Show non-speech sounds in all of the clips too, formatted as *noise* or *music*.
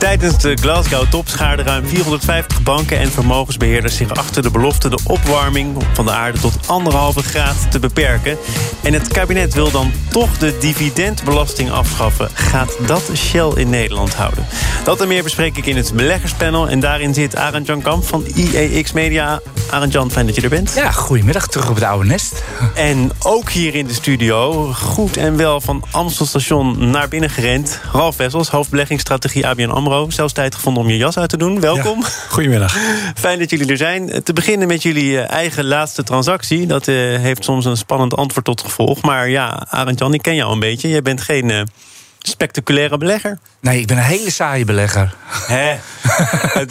Tijdens de Glasgow top schaarden ruim 450 banken en vermogensbeheerders zich achter de belofte de opwarming van de aarde tot anderhalve graad te beperken. En het kabinet wil dan toch de dividendbelasting afschaffen. Gaat dat Shell in Nederland houden? Dat en meer bespreek ik in het beleggerspanel. En daarin zit Arend Jan Kamp van IEX Media. Arend Jan, fijn dat je er bent. Ja, goedemiddag, terug op het oude nest. *laughs* En ook hier in de studio, goed en wel van Amstelstation naar binnen gerend. Ralf Wessels, hoofdbeleggingsstrategie ABN AMRO. Zelfs tijd gevonden om je jas uit te doen. Welkom. goedemiddag. *laughs* Fijn dat jullie er zijn. Te beginnen met jullie eh, eigen laatste transactie. Dat uh, heeft soms een spannend antwoord tot gevolg. Maar ja, Arend Jan, ik ken jou een beetje. Jij bent geen... Spectaculaire belegger? Nee, ik ben een hele saaie belegger. Hè?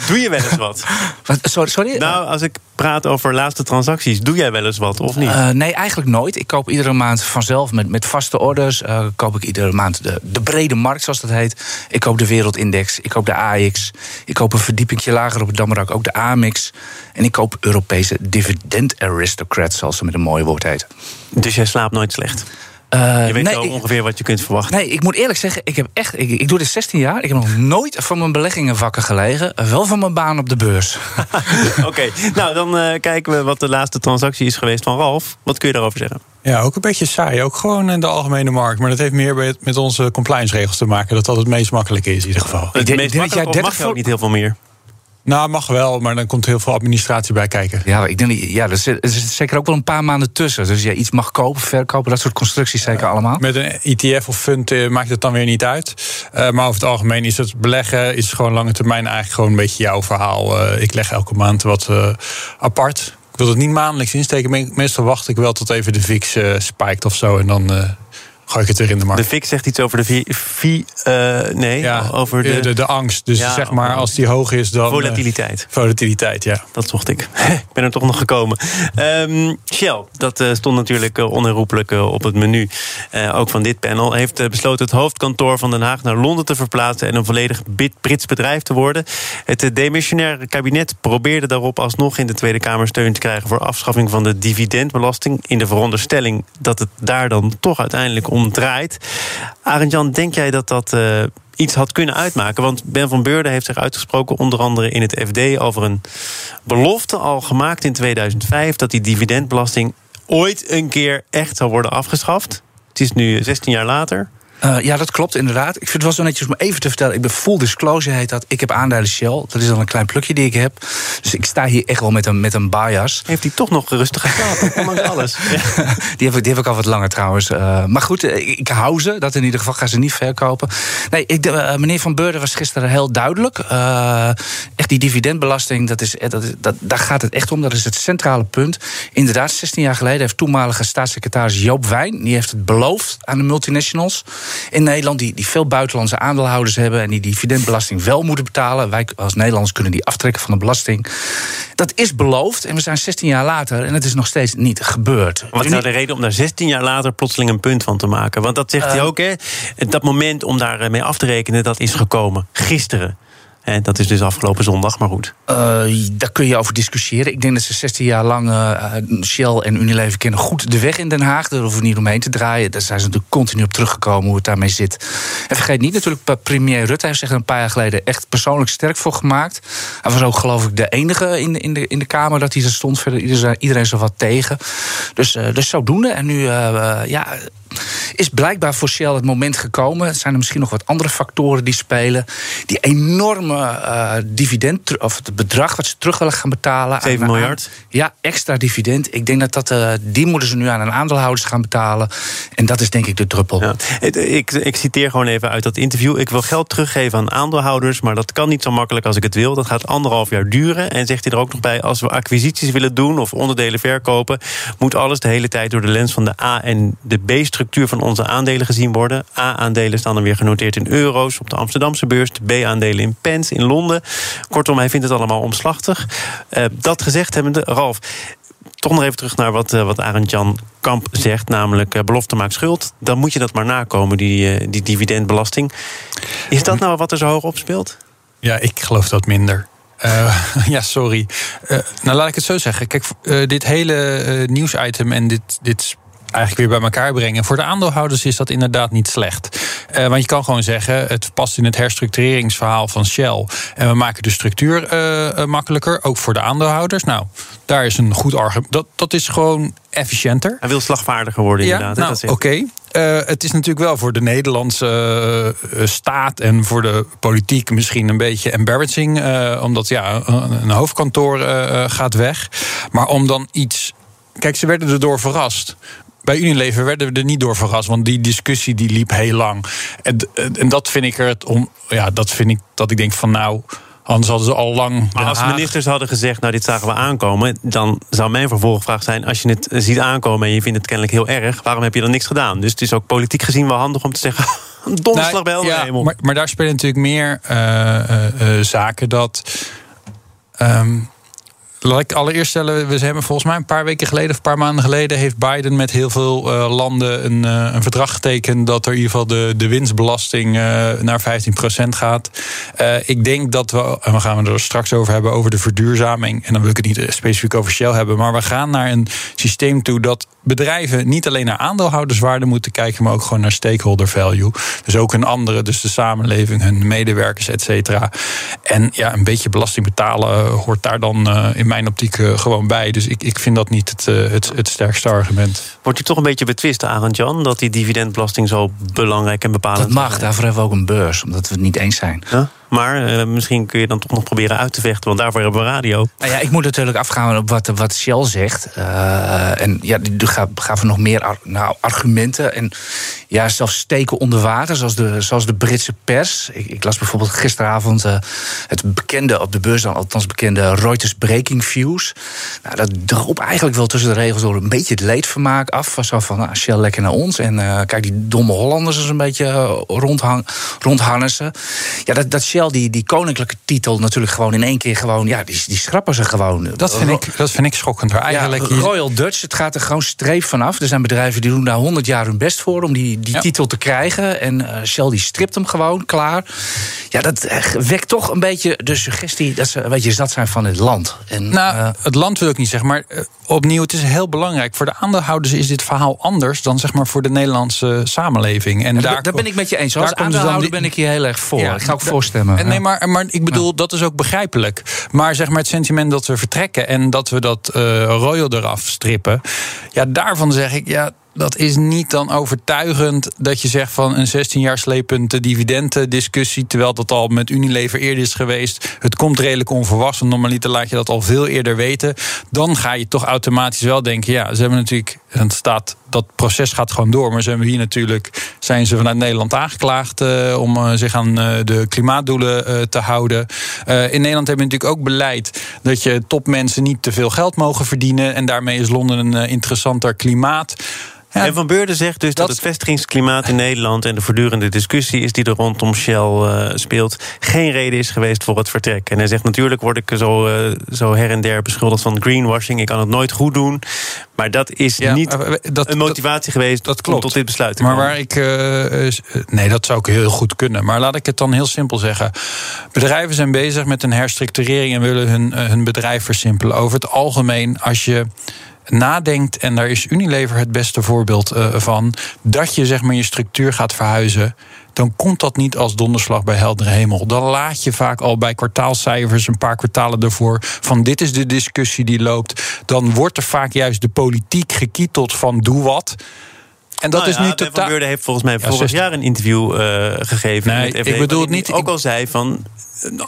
doe je wel eens wat? *laughs* wat sorry, sorry? Nou, als ik praat over laatste transacties, doe jij wel eens wat of niet? Uh, nee, eigenlijk nooit. Ik koop iedere maand vanzelf met, met vaste orders. Uh, koop ik iedere maand de, de brede markt, zoals dat heet. Ik koop de Wereldindex, ik koop de AX. Ik koop een verdiepingje lager op het Damrak, ook de AMIX. En ik koop Europese dividend aristocrats, zoals ze met een mooi woord heet. Dus jij slaapt nooit slecht? Uh, je weet nee, wel ongeveer wat je kunt verwachten. Nee, ik moet eerlijk zeggen, ik, heb echt, ik, ik, doe dit 16 jaar. Ik heb nog nooit van mijn beleggingen wakker gelegen. Wel van mijn baan op de beurs. *laughs* *laughs* Oké, nou dan uh, kijken we wat de laatste transactie is geweest van Ralf. Wat kun je daarover zeggen? Ja, ook een beetje saai. Ook gewoon in de algemene markt. Maar dat heeft meer met onze compliance regels te maken. Dat dat het meest makkelijke is in ieder geval. Het meest makkelijk, mag je ook niet heel veel meer? Nou, mag wel, maar dan komt heel veel administratie bij kijken. Ja, ik denk, ja er, zit, er zit zeker ook wel een paar maanden tussen. Dus je iets mag kopen, verkopen, dat soort constructies zeker allemaal. Met een ETF of fund uh, maakt het dan weer niet uit. Uh, maar over het algemeen is het beleggen is gewoon lange termijn eigenlijk gewoon een beetje jouw verhaal. Uh, ik leg elke maand wat apart. Ik wil het niet maandelijks insteken. Meestal wacht ik wel tot even de VIX spijkt of zo. En dan gooi ik het weer in de markt. De FIX zegt iets over de vi, uh, nee, ja, over de... de... De, angst. Dus ja, zeg maar, als die hoog is, dan... Volatiliteit. Uh, volatiliteit, ja. Dat zocht ik. *laughs* ik ben er toch nog gekomen. Um, Shell, dat uh, stond natuurlijk onherroepelijk op het menu. ook van dit panel. Heeft besloten het hoofdkantoor van Den Haag naar Londen te verplaatsen... en een volledig Brits bedrijf te worden. Het demissionaire kabinet probeerde daarop alsnog in de Tweede Kamer steun te krijgen... voor afschaffing van de dividendbelasting. In de veronderstelling dat het daar dan toch uiteindelijk om draait. Arend-Jan, denk jij dat dat uh, iets had kunnen uitmaken? Want Ben van Beurden heeft zich uitgesproken, onder andere in het FD, over een belofte al gemaakt in 2005 dat die dividendbelasting ooit een keer echt zou worden afgeschaft. Het is nu 16 jaar later. Uh, ja, dat klopt inderdaad. Ik vind het wel zo netjes om even te vertellen. Ik ben full disclosure heet dat. Ik heb aandelen Shell. Dat is dan een klein plukje die ik heb. Dus ik sta hier echt wel met een, met een bias. Heeft hij toch nog rustig geslapen, *laughs* ondanks alles? die, heb ik, die heb ik al wat langer trouwens. Uh, maar goed, ik, ik, hou ze. Dat in ieder geval. Ga ze niet verkopen. Nee, ik, uh, meneer Van Beurden was gisteren heel duidelijk. echt die dividendbelasting, dat is, dat, dat, daar gaat het echt om. Dat is het centrale punt. Inderdaad, 16 jaar geleden heeft toenmalige staatssecretaris Joop Wijn... die heeft het beloofd aan de multinationals in Nederland die, die veel buitenlandse aandeelhouders hebben en die dividendbelasting wel moeten betalen. Wij als Nederlanders kunnen die aftrekken van de belasting. Dat is beloofd en we zijn 16 jaar later en het is nog steeds niet gebeurd. Wat is nou de reden om daar 16 jaar later plotseling een punt van te maken? Want dat zegt hij eh, ook, hè? Dat moment om daarmee af te rekenen, dat is gekomen. Gisteren. En dat is dus afgelopen zondag, maar goed. Uh, daar kun je over discussiëren. Ik denk dat ze 16 jaar lang uh, Shell en Unilever kennen goed de weg in Den Haag. Daar hoeven we niet omheen te draaien. Daar zijn ze natuurlijk continu op teruggekomen hoe het daarmee zit. En vergeet niet natuurlijk, premier Rutte heeft zich er een paar jaar geleden echt persoonlijk sterk voor gemaakt. Hij was ook geloof ik de enige in de, in de, in de Kamer dat hij er stond. Verder iedereen, iedereen zo wat tegen. Dus, uh, dus zodoende. En nu, ja is blijkbaar voor Shell het moment gekomen. Er zijn er misschien nog wat andere factoren die spelen. Die enorme uh, dividend, of het bedrag wat ze terug willen gaan betalen. 7 miljard? ja, extra dividend. Ik denk dat, dat uh, die moeten ze nu aan hun aandeelhouders gaan betalen. En dat is denk ik de druppel. Ja. Ik, ik citeer gewoon even uit dat interview. Ik wil geld teruggeven aan aandeelhouders, maar dat kan niet zo makkelijk als ik het wil. Dat gaat anderhalf jaar duren. En zegt hij er ook nog bij, als we acquisities willen doen of onderdelen verkopen, moet alles de hele tijd door de lens van de A en de B-structuur structuur van onze aandelen gezien worden. A-aandelen staan dan weer genoteerd in euro's op de Amsterdamse beurs. De B-aandelen in pence in Londen. Kortom, hij vindt het allemaal omslachtig. Uh, dat gezegd hebbende, Ralf, toch nog even terug naar wat, uh, wat Arend Jan Kamp zegt, namelijk uh, belofte maakt schuld. Dan moet je dat maar nakomen, die, die dividendbelasting. Is dat nou wat er zo hoog op speelt? Ja, ik geloof dat minder. *laughs* Ja, sorry. Nou, laat ik het zo zeggen. Kijk, dit hele nieuwsitem en dit, dit eigenlijk weer bij elkaar brengen. Voor de aandeelhouders is dat inderdaad niet slecht. Uh, want je kan gewoon zeggen, het past in het herstructureringsverhaal van Shell. En we maken de structuur uh, makkelijker, ook voor de aandeelhouders. Nou, daar is een goed argument. Dat, dat is gewoon efficiënter. Hij wil slagvaardiger worden, ja, inderdaad. Nou, Oké. Okay. Uh, het is natuurlijk wel voor de Nederlandse uh, staat en voor de politiek misschien een beetje embarrassing. Uh, omdat ja, een hoofdkantoor gaat weg. Maar om dan iets. Kijk, ze werden erdoor verrast bij Unilever werden we er niet door verrast, want die discussie die liep heel lang. En, en dat vind ik er het om. Ja, dat vind ik dat ik denk van nou. Anders hadden ze al lang. Maar als ministers hadden gezegd, nou dit zagen we aankomen, dan zou mijn vervolgvraag zijn: als je het ziet aankomen en je vindt het kennelijk heel erg, waarom heb je dan niks gedaan? Dus het is ook politiek gezien wel handig om te zeggen: *laughs* donderslag nou, bij helder ja, hemel. Maar, maar, daar spelen natuurlijk meer uh, uh, uh, zaken dat. Um, Laat ik allereerst stellen, we hebben volgens mij een paar weken geleden of een paar maanden geleden heeft Biden met heel veel uh, landen een, uh, een, verdrag getekend dat er in ieder geval de, de winstbelasting uh, naar 15% gaat. ik denk dat we, en we gaan er straks over hebben, over de verduurzaming. En dan wil ik het niet specifiek over Shell hebben, maar we gaan naar een systeem toe dat bedrijven niet alleen naar aandeelhouderswaarde moeten kijken, maar ook gewoon naar stakeholder value. Dus ook een andere, dus de samenleving, hun medewerkers, et cetera. En ja, een beetje belasting betalen hoort daar dan in mijn optiek uh, gewoon bij. Dus ik, ik vind dat niet het, uh, het, het sterkste argument. Wordt u toch een beetje betwist, Arend Jan, dat die dividendbelasting zo belangrijk en bepalend is? Dat mag, daarvoor hebben we ook een beurs, omdat we het niet eens zijn. Ja? Maar uh, misschien kun je dan toch nog proberen uit te vechten, want daarvoor hebben we radio. Nou ja, ik moet natuurlijk afgaan op wat, wat Shell zegt. Uh, en ja, die gaven nog meer nou, argumenten. En ja, zelfs steken onder water, zoals de, zoals de Britse pers. Ik, ik las bijvoorbeeld gisteravond uh, het bekende, op de beurs dan althans bekende Reuters Breaking Views. Nou, dat droop eigenlijk wel tussen de regels door een beetje het leedvermaak af. Zo van, nou, Shell lekker naar ons. En kijk, die domme Hollanders eens een beetje rondhang, rondharnessen. Ja, dat, dat Shell die, die koninklijke titel natuurlijk gewoon in één keer gewoon, ja, die, die schrappen ze gewoon. Dat vind, ik, dat vind ik schokkend. Eigenlijk ja, Royal Dutch, het gaat er gewoon streep vanaf. Er zijn bedrijven die doen daar honderd jaar hun best voor om die, die ja. titel te krijgen. En uh, Shell die stript hem gewoon, klaar. Ja, dat wekt toch een beetje de suggestie dat ze een beetje zat zijn van het land. En, nou, uh, het land wil ik niet zeggen, maar uh, opnieuw, het is heel belangrijk. Voor de aandeelhouders is dit verhaal anders dan zeg maar voor de Nederlandse samenleving. En daar, daar ben ik met je eens. Als aandeelhouder die... ben ik hier heel erg voor. Ja, ik ga ook voorstemmen. En nee, maar, maar ik bedoel, dat is ook begrijpelijk. Maar zeg maar het sentiment dat we vertrekken en dat we dat uh, Royal eraf strippen. Ja, daarvan zeg ik, ja, dat is niet dan overtuigend dat je zegt van een 16 jaar slepend dividendendiscussie, terwijl dat al met Unilever eerder is geweest. Het komt redelijk onverwassen. Normaliter laat je dat al veel eerder weten. Dan ga je toch automatisch wel denken, ja, ze hebben natuurlijk, het staat, dat proces gaat gewoon door. Maar ze hebben hier natuurlijk, zijn ze vanuit Nederland aangeklaagd uh, om uh, zich aan uh, de klimaatdoelen te houden. in Nederland hebben we natuurlijk ook beleid dat je topmensen niet te veel geld mogen verdienen. En daarmee is Londen een interessanter klimaat. Ja, en Van Beurden zegt dus dat, dat, het vestigingsklimaat in Nederland en de voortdurende discussie is die er rondom Shell uh, speelt, geen reden is geweest voor het vertrek. En hij zegt natuurlijk word ik zo, uh, zo her en der beschuldigd van greenwashing. Ik kan het nooit goed doen. Maar dat is ja, niet dat, een motivatie dat, geweest dat klopt. om tot dit besluit te komen. Maar waar ik. Uh, nee, dat zou ik heel goed kunnen. Maar laat ik het dan heel simpel zeggen. Bedrijven zijn bezig met een herstructurering en willen hun, hun bedrijf versimpelen. Over het algemeen, als je nadenkt, en daar is Unilever het beste voorbeeld uh, van, dat je zeg maar je structuur gaat verhuizen, dan komt dat niet als donderslag bij heldere hemel. Dan laat je vaak al bij kwartaalcijfers een paar kwartalen ervoor van dit is de discussie die loopt. Dan wordt er vaak juist de politiek gekieteld van doe wat. En dat nou is nu totaal. Van Beurden heeft volgens mij ja, vorig jaar een interview uh, gegeven. Nee, met ik bedoel het niet. Ook al zei van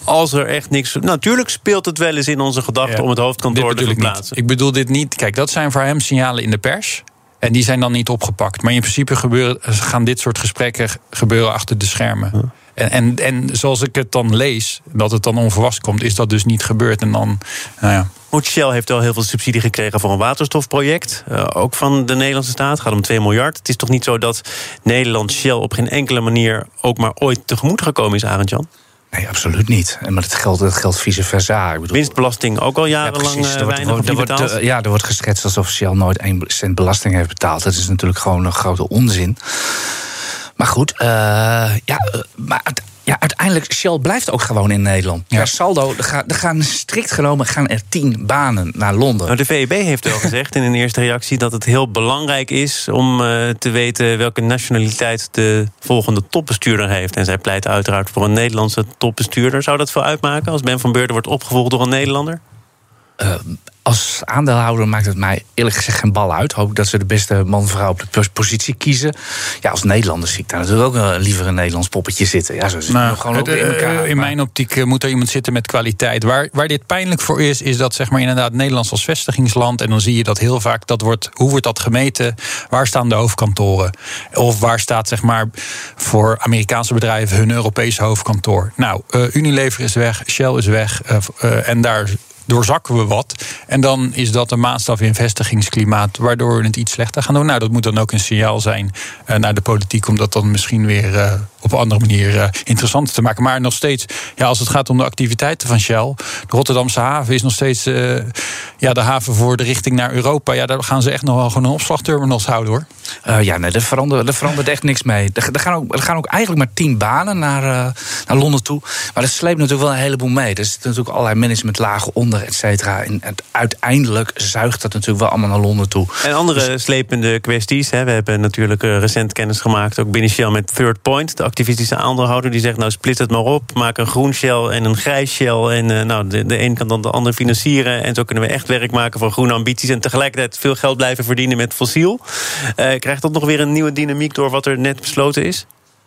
als er echt niks. Natuurlijk speelt het wel eens in onze gedachten ja, om het hoofdkantoor te verplaatsen. Ik, ik bedoel dit niet. Kijk, dat zijn voor hem signalen in de pers. En die zijn dan niet opgepakt. Maar in principe gebeuren, gaan dit soort gesprekken gebeuren achter de schermen. En, en, en zoals ik het dan lees, dat het dan onverwacht komt, is dat dus niet gebeurd. En dan, nou ja. Goed, Shell heeft al heel veel subsidie gekregen voor een waterstofproject. Uh, ook van de Nederlandse staat. Het gaat om 2 miljard. Het is toch niet zo dat Nederland Shell op geen enkele manier ook maar ooit tegemoet gekomen is, Arend Jan? Nee, absoluut niet. Maar het geldt, het geldt vice versa. Ik bedoel, Winstbelasting ook al jarenlang ja, er weinig wordt, er wordt, Ja, er wordt geschetst alsof Shell nooit 1 cent belasting heeft betaald. Dat is natuurlijk gewoon een grote onzin. Maar goed, uh, ja, maar ja, uiteindelijk, Shell blijft ook gewoon in Nederland. Ja. Per saldo, er gaan, er gaan strikt genomen gaan er tien banen naar Londen. Nou, de VEB heeft wel gezegd in een eerste reactie... dat het heel belangrijk is om uh, te weten... welke nationaliteit de volgende topbestuurder heeft. En zij pleit uiteraard voor een Nederlandse topbestuurder. Zou dat veel uitmaken als Ben van Beurden wordt opgevolgd door een Nederlander? Uh, als aandeelhouder maakt het mij eerlijk gezegd geen bal uit. Hoop dat ze de beste man-vrouw op de positie kiezen. Ja, als Nederlander zie ik daar natuurlijk ook uh, liever een Nederlands poppetje zitten. Ja, zo zit nou, gewoon ook in elkaar. In mijn optiek uh, moet er iemand zitten met kwaliteit. Waar, waar dit pijnlijk voor is, is dat zeg maar inderdaad Nederlands als vestigingsland. En dan zie je dat heel vaak, dat wordt, hoe wordt dat gemeten? Waar staan de hoofdkantoren? Of waar staat zeg maar voor Amerikaanse bedrijven hun Europese hoofdkantoor? Nou, uh, Unilever is weg, Shell is weg. en daar doorzakken we wat. En dan is dat een maatstaf in vestigingsklimaat, waardoor we het iets slechter gaan doen. Nou, dat moet dan ook een signaal zijn uh, naar de politiek, om dat dan misschien weer uh, op een andere manier uh, interessanter te maken. Maar nog steeds, ja, als het gaat om de activiteiten van Shell, de Rotterdamse haven is nog steeds ja, de haven voor de richting naar Europa. Ja, daar gaan ze echt nog wel gewoon opslagterminals houden hoor. ja, nee, er verandert, er verandert echt niks mee. Er, er, gaan ook, er gaan ook eigenlijk maar tien banen naar, naar Londen toe. Maar dat sleept natuurlijk wel een heleboel mee. Er zitten natuurlijk allerlei managementlagen onder et cetera. En uiteindelijk zuigt dat natuurlijk wel allemaal naar Londen toe. En andere dus- slepende kwesties. Hè. We hebben natuurlijk eh, recent kennis gemaakt, ook binnen Shell, met Third Point, de activistische aandeelhouder. Die zegt: Nou, split het maar op. Maak een groen Shell en een grijs Shell. En uh, nou, de, de een kan dan de ander financieren. En zo kunnen we echt werk maken van groene ambities. En tegelijkertijd veel geld blijven verdienen met fossiel. Uh, krijgt dat nog weer een nieuwe dynamiek door wat er net besloten is?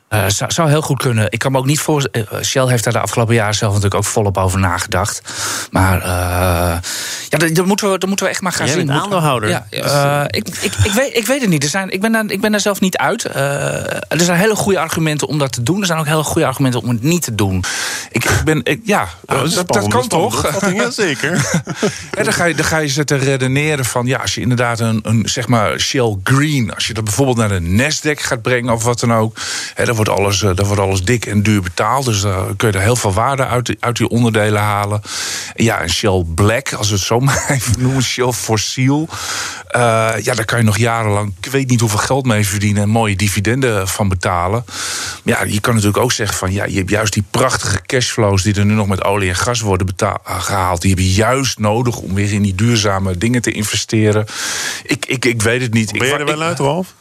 Uh, zou, zou, heel goed kunnen. Ik kan me ook niet voorstellen. Uh, Shell heeft daar de afgelopen jaren zelf natuurlijk ook volop over nagedacht. Maar uh, ja, dat, moeten we, dat moeten we echt maar gaan Jij zien. Bent aandeelhouder. Ja, ik, ik, ik, weet, ik weet het niet. Er zijn, ik, ben daar, ik ben daar zelf niet uit. er zijn hele goede argumenten om dat te doen. Er zijn ook hele goede argumenten om het niet te doen. Ik, ik ben, ik, ja, oh, dat, dat, kan toch? Ja, zeker. *laughs* ja, dan, ga je, dan ga je zitten redeneren van ja, als je inderdaad een, een zeg maar Shell Green, als je dat bijvoorbeeld naar de Nasdaq gaat brengen of wat dan ook. Hè, wordt alles, uh, wordt alles dik en duur betaald. Dus uh, kun je er heel veel waarde uit, uit die onderdelen halen. Ja, en Shell Black, als we het zo *laughs* maar even noemen, Shell Fossiel. Uh, ja, daar kan je nog jarenlang, ik weet niet hoeveel geld mee verdienen en mooie dividenden van betalen. Ja, je kan natuurlijk ook zeggen van ja, je hebt juist die prachtige cashflows die er nu nog met olie en gas worden gehaald. Die heb je juist nodig om weer in die duurzame dingen te investeren. Ik, ik, ik weet het niet. Ben je er wel uit, Rolf?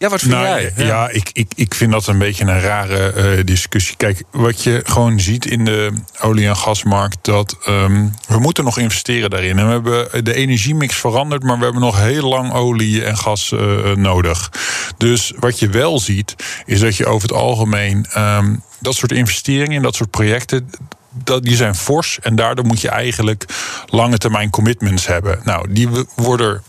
Ja, wat vind nou, jij? Ja, ja, ik, ik, ik vind dat een beetje een rare uh, discussie. Kijk, wat je gewoon ziet in de olie- en gasmarkt, dat um, we moeten nog investeren daarin. En we hebben de energiemix veranderd, maar we hebben nog heel lang olie en gas uh, nodig. Dus wat je wel ziet, is dat je over het algemeen um, dat soort investeringen in dat soort projecten dat, die zijn fors en daardoor moet je eigenlijk lange termijn commitments hebben. Nou, die worden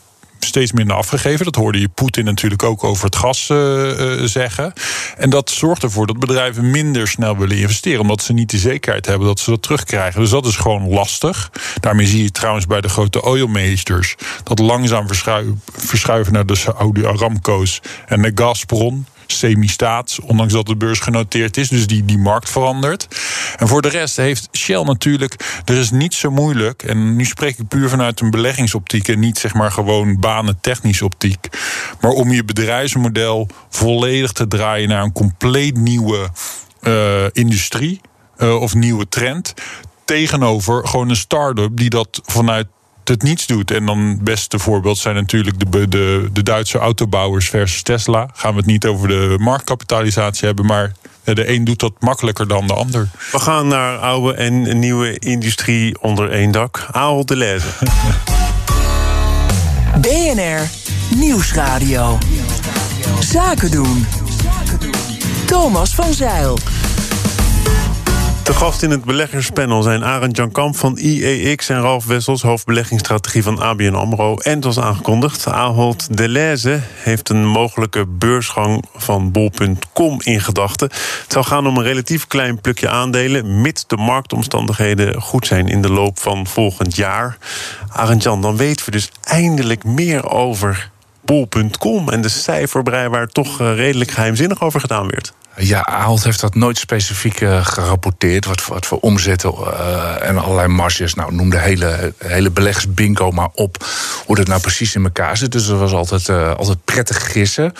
steeds minder afgegeven. Dat hoorde je Poetin natuurlijk ook over het gas uh, uh, zeggen. En dat zorgt ervoor dat bedrijven minder snel willen investeren, omdat ze niet de zekerheid hebben dat ze dat terugkrijgen. Dus dat is gewoon lastig. Daarmee zie je trouwens bij de grote oilmeesters dat langzaam verschuiven, naar de Saudi Aramco's en de Gazprom semi-staats, ondanks dat de beurs genoteerd is. Dus die, die markt verandert. En voor de rest heeft Shell natuurlijk, er is niet zo moeilijk. En nu spreek ik puur vanuit een beleggingsoptiek en niet zeg maar gewoon banentechnische optiek. Maar om je bedrijfsmodel volledig te draaien naar een compleet nieuwe uh, industrie uh, of nieuwe trend. Tegenover gewoon een start-up die dat vanuit het niets doet. En dan het beste voorbeeld zijn natuurlijk de, de, de Duitse autobouwers versus Tesla. Gaan we het niet over de marktkapitalisatie hebben, maar de een doet dat makkelijker dan de ander. We gaan naar oude en nieuwe industrie onder één dak. Aal de lezen. BNR Nieuwsradio. Zaken doen. Thomas van Zeil. Te gast in het beleggerspanel zijn Arend Jan Kamp van IEX en Ralf Wessels, hoofdbeleggingsstrategie van ABN Amro. En zoals aangekondigd, Ahold Deleuze heeft een mogelijke beursgang van bol.com in gedachten. Het zou gaan om een relatief klein plukje aandelen, mits de marktomstandigheden goed zijn in de loop van volgend jaar. Arend Jan, dan weten we dus eindelijk meer over bol.com en de cijferbrei waar toch eh, redelijk geheimzinnig over gedaan werd. Ja, Ahold heeft dat nooit specifiek uh, gerapporteerd. Wat, wat voor omzetten uh, en allerlei marges. Nou, noem de hele, hele beleggersbingo maar op. Hoe dat nou precies in elkaar zit. Dus dat was altijd, uh, altijd prettig gissen.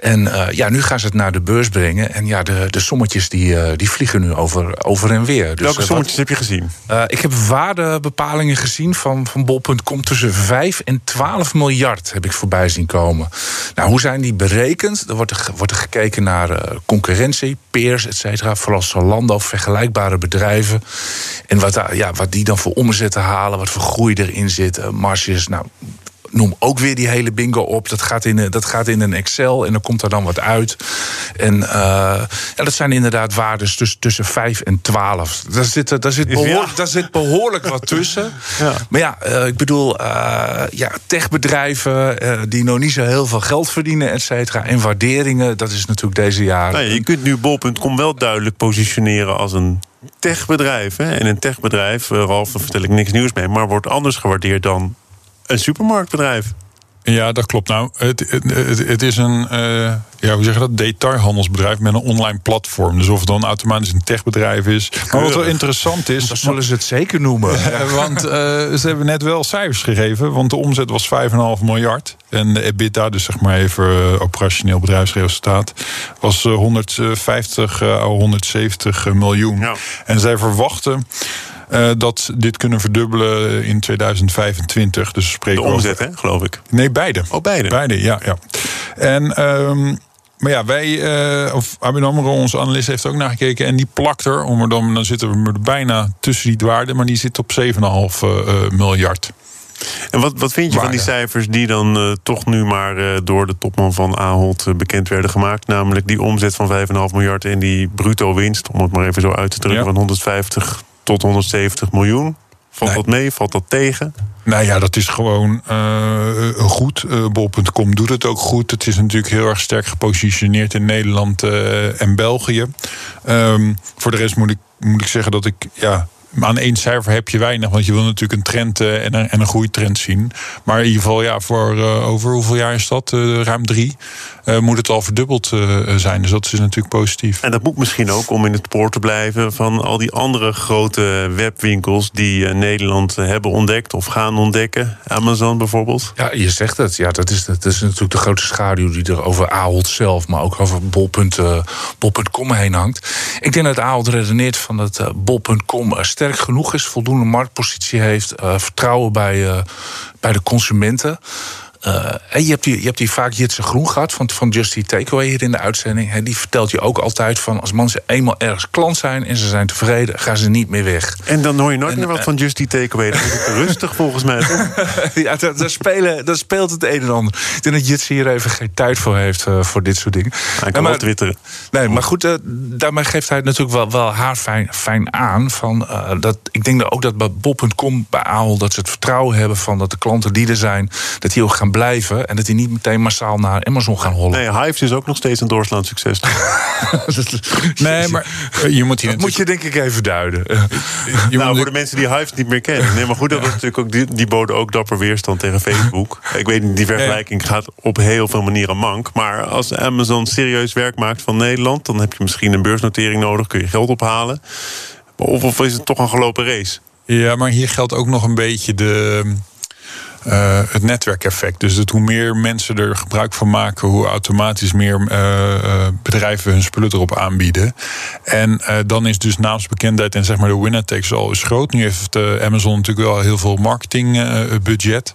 En ja, nu gaan ze het naar de beurs brengen. En ja, de, de sommetjes die, die vliegen nu over, over en weer. Dus, Welke sommetjes heb je gezien? ik heb waardebepalingen gezien van, van bol.com. Tussen 5 en 12 miljard heb ik voorbij zien komen. Nou, hoe zijn die berekend? Er wordt er, wordt er gekeken naar concurrentie, peers, et cetera. Vooral Zalando, vergelijkbare bedrijven. En wat, ja, wat die dan voor omzetten halen, wat voor groei erin zit, marges. Nou, noem ook weer die hele bingo op. Dat gaat in, dat gaat in een Excel en dan komt er dan wat uit. En uh, ja, dat zijn inderdaad waardes tussen, tussen 5 en 12. Daar zit, daar zit, behoorlijk, ja. daar zit behoorlijk wat tussen. *laughs* Ja. Maar ja, uh, ik bedoel, uh, ja, techbedrijven die nog niet zo heel veel geld verdienen, et cetera. En waarderingen, dat is natuurlijk deze jaren. Nou je kunt nu bol.com wel duidelijk positioneren als een techbedrijf. Hè? En een techbedrijf, Ralf, daar vertel ik niks nieuws mee, maar wordt anders gewaardeerd dan een supermarktbedrijf. Ja, dat klopt. Nou, het, het, het is een, uh, ja, hoe zeg je dat, detailhandelsbedrijf met een online platform. Dus of het dan automatisch een techbedrijf is. Maar wat wel interessant is. Dat zullen ze het zeker noemen. *laughs* want uh, ze hebben net wel cijfers gegeven. Want de omzet was 5,5 miljard. En de EBITDA, dus zeg maar even uh, operationeel bedrijfsresultaat, was 150 à 170 miljoen. Ja. En zij verwachten. Uh, dat dit kunnen verdubbelen in 2025. Dus spreken de omzet, hè, geloof ik. Nee, beide. Oh, beide. Beide, ja. ja. En. Um, maar ja, wij, uh, of ABN AMRO, onze analist, heeft ook naar gekeken. En die plakt er, om er dan, dan zitten we er bijna tussen die waarde. Maar die zit op 7,5 uh, miljard. En wat, wat vind je van die cijfers die dan uh, toch nu maar door de topman van Ahold bekend werden gemaakt? Namelijk die omzet van 5,5 miljard en die bruto winst, om het maar even zo uit te drukken, ja. van 150 tot 170 miljoen. Valt nee. dat mee? Valt dat tegen? Nou ja, dat is gewoon uh, goed. Uh, Bol.com doet het ook goed. Het is natuurlijk heel erg sterk gepositioneerd in Nederland uh, en België. Um, voor de rest moet ik, moet ik zeggen dat ik ja, maar aan één cijfer heb je weinig, want je wil natuurlijk een trend uh, en, een, en een groeitrend zien. Maar in ieder geval, ja, voor uh, over hoeveel jaar is dat? Uh, ruim drie. Moet het al verdubbeld zijn. Dus dat is natuurlijk positief. En dat moet misschien ook om in het spoor te blijven van al die andere grote webwinkels die Nederland hebben ontdekt of gaan ontdekken. Amazon bijvoorbeeld. Ja, je zegt het. Ja, dat is, dat is natuurlijk de grote schaduw die er over Ahold zelf, maar ook over bol.com heen hangt. Ik denk dat Ahold redeneert van dat bol.com sterk sterk genoeg is, voldoende marktpositie heeft, uh, vertrouwen bij, uh, bij de consumenten. Uh, je, hebt die, je hebt die vaak Jitse Groen gehad van, van Just Eat Takeaway hier in de uitzending. He, die vertelt je ook altijd van als mensen eenmaal ergens klant zijn en ze zijn tevreden, gaan ze niet meer weg. En dan hoor je nooit en, meer wat uh, van Just Eat Takeaway. Dat is *laughs* rustig volgens mij. *laughs* ja, daar, daar, spelen, daar speelt het een en ander. Ik denk dat Jitse hier even geen tijd voor heeft uh, voor dit soort dingen. Hij kan wel twitteren. Nee, maar goed, daarmee geeft hij het natuurlijk wel, wel haar fijn, fijn aan. Van, dat, ik denk dat ook dat bij Bob.com, bij Aal, dat ze het vertrouwen hebben van dat de klanten die er zijn, dat die ook gaan blijven en dat die niet meteen massaal naar Amazon gaan hollen. Nee, Hives is ook nog steeds een doorslaand succes. *laughs* nee, maar je moet hier dat moet je denk ik even duiden. je *laughs* nou, voor de mensen die Hives niet meer kennen. Nee, maar goed, dat was natuurlijk ook die, die boden ook dapper weerstand tegen Facebook. *laughs* ik weet niet, die vergelijking gaat op heel veel manieren mank. Maar als Amazon serieus werk maakt van Nederland, dan heb je misschien een beursnotering nodig, kun je geld ophalen. Of, of is het toch een gelopen race? Ja, maar hier geldt ook nog een beetje de uh, het netwerkeffect. Dus dat hoe meer mensen er gebruik van maken, hoe automatisch meer uh, bedrijven hun spullen erop aanbieden. En dan is dus naamsbekendheid en zeg maar de winner takes all is groot. Nu heeft Amazon natuurlijk wel heel veel marketingbudget.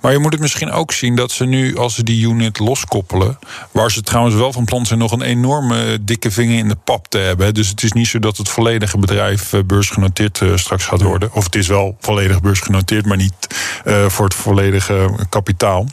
maar je moet het misschien ook zien dat ze nu, als ze die unit loskoppelen, waar ze trouwens wel van plan zijn nog een enorme dikke vinger in de pap te hebben. Dus het is niet zo dat het volledige bedrijf beursgenoteerd straks gaat worden. Of het is wel volledig beursgenoteerd, maar niet voor het volledige kapitaal.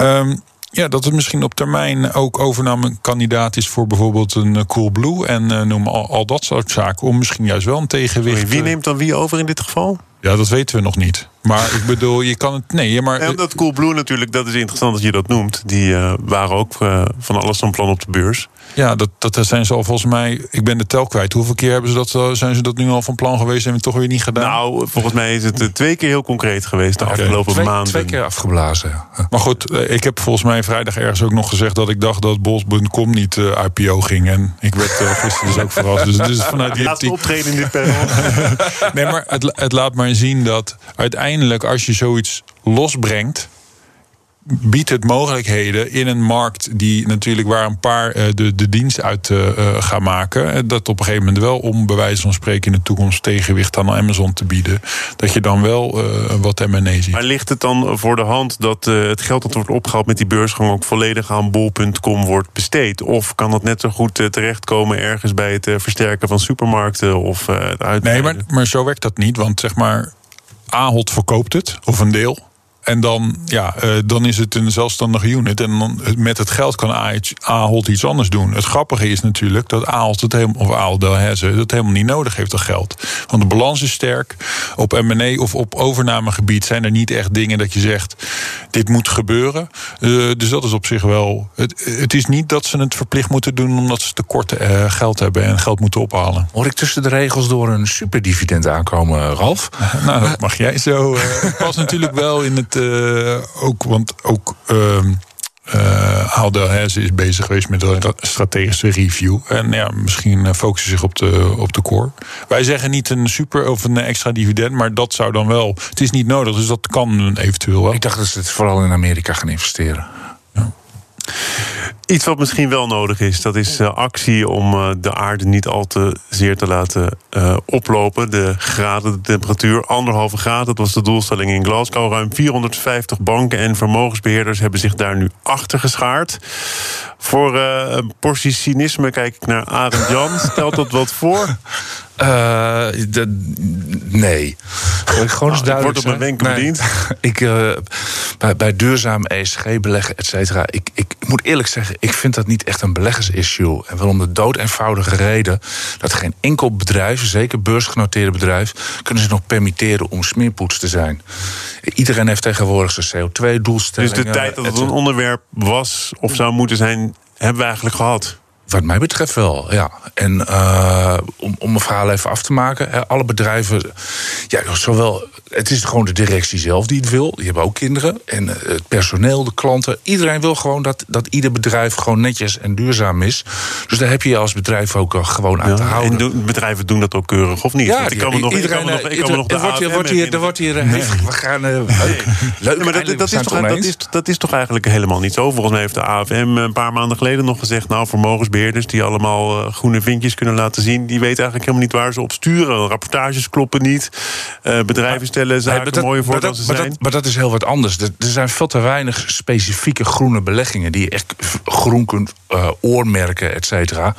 Um, ja, dat het misschien op termijn ook overnamekandidaat is voor bijvoorbeeld een uh, Coolblue en uh, noem al, al, dat soort zaken. Om misschien juist wel een tegenwicht. Wie neemt dan wie over in dit geval? Ja, dat weten we nog niet. Maar ik bedoel, je kan het. Nee, maar. Ja, omdat Coolblue natuurlijk, dat is interessant dat je dat noemt. Die uh, waren ook uh, van alles van plan op de beurs. Ja, dat, dat zijn ze al volgens mij. Ik ben de tel kwijt. Hoeveel keer hebben ze dat, uh, zijn ze dat nu al van plan geweest en toch weer niet gedaan? Nou, volgens mij is het twee keer heel concreet geweest de okay. afgelopen twee, maanden. Twee keer afgeblazen. Maar goed, ik heb volgens mij vrijdag ergens ook nog gezegd dat ik dacht dat Bos.com niet uh, IPO ging. En ik werd uh, gisteren dus ook *laughs* verrast. Dus, dus vanuit die Laatste optreden in dit panel. *laughs* nee, maar het, het laat maar zien dat uiteindelijk als je zoiets losbrengt biedt het mogelijkheden in een markt die natuurlijk waar een paar uh, de, de dienst uit uh, gaan maken. Dat op een gegeven moment wel om bij wijze van spreken in de toekomst tegenwicht aan Amazon te bieden. Dat je dan wel wat M&A ziet. Maar ligt het dan voor de hand dat het geld dat wordt opgehaald met die beursgang ook volledig aan bol.com wordt besteed? Of kan dat net zo goed terechtkomen ergens bij het versterken van supermarkten of het uitbreiden? Nee, maar, maar zo werkt dat niet. Want zeg maar, Ahold verkoopt het, of een deel. En dan, ja, uh, dan is het een zelfstandige unit. En dan, met het geld kan Ahold iets anders doen. Het grappige is natuurlijk dat Ahold het helemaal, of Ahold Delhaize het helemaal niet nodig heeft, dat geld. Want de balans is sterk. Op M&A of op overnamegebied zijn er niet echt dingen dat je zegt, dit moet gebeuren. Uh, dus dat is op zich wel... Het, het, is niet dat ze het verplicht moeten doen omdat ze tekort uh, geld hebben en geld moeten ophalen. Hoor ik tussen de regels door een superdividend aankomen, Ralf? *laughs* nou, dat mag jij zo. Het past natuurlijk wel in het uh, ook, want ook. Uh, is bezig geweest met een strategische review. En ja, misschien focussen zich op de, op de core. Wij zeggen niet een super of een extra dividend, maar dat zou dan wel. Het is niet nodig, dus dat kan eventueel wel. Ik dacht dat ze het vooral in Amerika gaan investeren. Iets wat misschien wel nodig is, dat is uh, actie om uh, de aarde niet al te zeer te laten uh, oplopen. De graden, de temperatuur, anderhalve graad, dat was de doelstelling in Glasgow. Ruim 450 banken en vermogensbeheerders hebben zich daar nu achter geschaard. Voor een portie cynisme kijk ik naar Arend Jan. Stelt dat wat voor? *laughs* Uh, de, nee. Gewoon eens duidelijk. Wordt op mijn wenk nee. bediend. *laughs* ik, uh, bij, bij duurzaam ESG beleggen, et cetera. Ik, ik moet eerlijk zeggen, ik vind dat niet echt een beleggersissue. En wel om de dood eenvoudige reden dat geen enkel bedrijf, zeker beursgenoteerde bedrijf, kunnen zich nog permitteren om smeerpoets te zijn. Iedereen heeft tegenwoordig zijn CO2-doelstellingen. Dus de tijd dat het een onderwerp was of zou moeten zijn, hebben we eigenlijk gehad. Wat mij betreft wel, ja. En uh, om, om mijn verhaal even af te maken. Alle bedrijven, ja, zowel, het is gewoon de directie zelf die het wil. Die hebben ook kinderen. En uh, het personeel, de klanten. Iedereen wil gewoon dat, dat ieder bedrijf gewoon netjes en duurzaam is. Dus daar heb je als bedrijf ook uh, gewoon aan ja, te houden. En doen, bedrijven doen dat ook keurig, of niet? Ja, ik kan me nog, iedereen, ik kan me nog, ik kan me nog de er wordt hier, wordt hier, er wordt hier nee. *laughs* we gaan leuk. leuk ja, maar dat, dat, is toch, dat, is, dat is toch eigenlijk helemaal niet zo. Volgens mij heeft de AFM een paar maanden geleden nog gezegd... nou, vermogensbeheerders die allemaal groene vinkjes kunnen laten zien... die weten eigenlijk helemaal niet waar ze op sturen. Rapportages kloppen niet. Uh, bedrijven stellen zaken nee, dat, mooier voor dan ze maar zijn. Dat, maar dat is heel wat anders. Er, er, zijn veel te weinig specifieke groene beleggingen... die je echt groen kunt uh, oormerken, et cetera.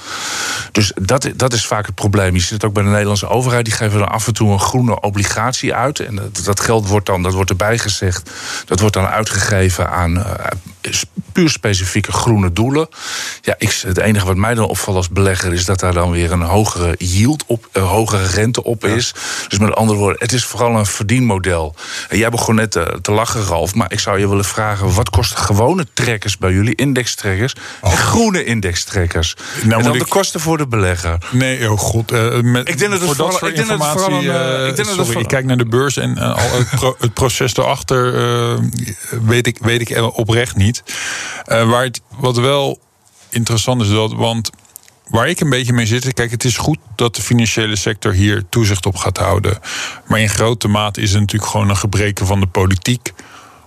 Dus dat, dat is vaak het probleem. Je ziet het ook bij de Nederlandse overheid. Die geven dan af en toe een groene obligatie uit. En dat, dat geld wordt dan, dat wordt erbij gezegd... dat wordt dan uitgegeven aan puur specifieke groene doelen. Ja, ik, het enige wat mij dan opvalt als belegger is dat daar dan weer een hogere yield op, een hogere rente op is. Dus met andere woorden, het is vooral een verdienmodel. En jij begon net te, te lachen, Ralf, maar ik zou je willen vragen: wat kosten gewone trekkers bij jullie, indextrekkers, oh. en groene indextrekkers? Nou, en dan ik... de kosten voor de belegger. Nee, oh god. Uh, met, ik denk dat het voor vooral, ik denk. Dat het vooral een, uh, ik, denk sorry, dat het ik kijk naar de beurs en uh, al het, pro, het, proces erachter weet, ik, weet ik oprecht niet. Waar het, wat wel interessant is dat, want waar ik een beetje mee zit, kijk, het is goed dat de financiële sector hier toezicht op gaat houden. Maar in grote mate is het natuurlijk gewoon een gebreken van de politiek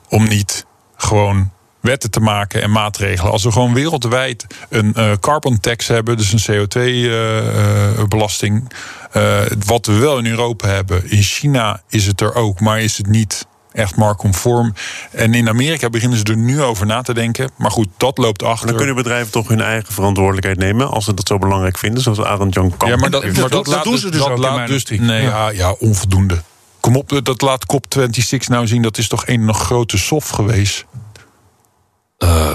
om niet gewoon wetten te maken en maatregelen. Als we gewoon wereldwijd een uh, carbon tax hebben, dus een CO2-belasting, uh, uh, wat we wel in Europa hebben. In China is het er ook, maar is het niet echt marktconform. En in Amerika beginnen ze er nu over na te denken. Maar goed, dat loopt achter. Dan kunnen bedrijven toch hun eigen verantwoordelijkheid nemen... als ze dat zo belangrijk vinden, zoals Arend Jan Kamp. Ja, maar dat, maar dat, doen ze dus dat ook laat dus, Nee, ja. ja, onvoldoende. Kom op, dat laat COP26 nou zien. Dat is toch een nog grote sof geweest. Uh,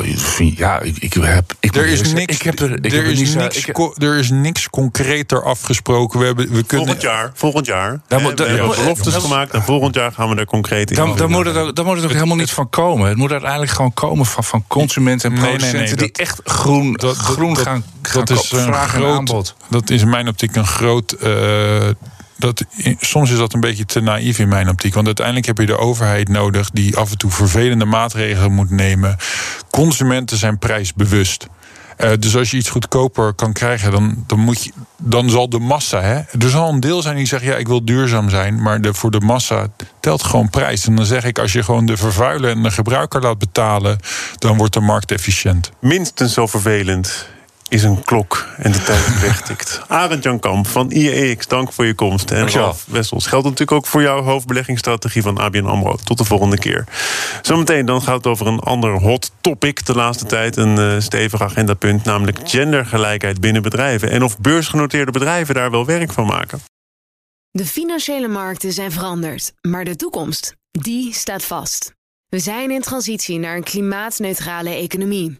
ja, ik, ik heb. Ik er is niks. Ik heb er, ik er, heb is niet, niks ik, er is niks concreter afgesproken. We, hebben, we kunnen. Volgend jaar. Volgend jaar. Daar moet- we daar- hebben beloftes gemaakt en volgend jaar gaan we er concreet in. dan, dan, moet het, ook- dan moet het ook helemaal niet van komen. Het moet uiteindelijk gewoon komen van, van consumenten en Nee, nee, nee, producenten die dat- echt groen, dat- groen dat- gaan, gaan dat is kopen. een groot- aanbod. Dat is in mijn optiek een groot. eh, dat, soms is dat een beetje te naïef in mijn optiek. Want uiteindelijk heb je de overheid nodig die af en toe vervelende maatregelen moet nemen. Consumenten zijn prijsbewust. Eh, dus als je iets goedkoper kan krijgen, dan, dan, moet je, dan zal de massa. Hè, er zal een deel zijn die zegt: ja, ik wil duurzaam zijn. Maar de, voor de massa telt gewoon prijs. En dan zeg ik: als je gewoon de vervuiler en de gebruiker laat betalen, dan wordt de markt efficiënt. Minstens zo vervelend is een klok en de tijd *laughs* wegtikt. Arend Jan Kamp van IEX, dank voor je komst. En. Ralf Wessels geldt natuurlijk ook voor jouw hoofdbeleggingsstrategie van ABN AMRO. Tot de volgende keer. Zometeen dan gaat het over een ander hot topic de laatste tijd. Een eh, stevig agendapunt, namelijk gendergelijkheid binnen bedrijven. En of beursgenoteerde bedrijven daar wel werk van maken. De financiële markten zijn veranderd, maar de toekomst, die staat vast. We zijn in transitie naar een klimaatneutrale economie.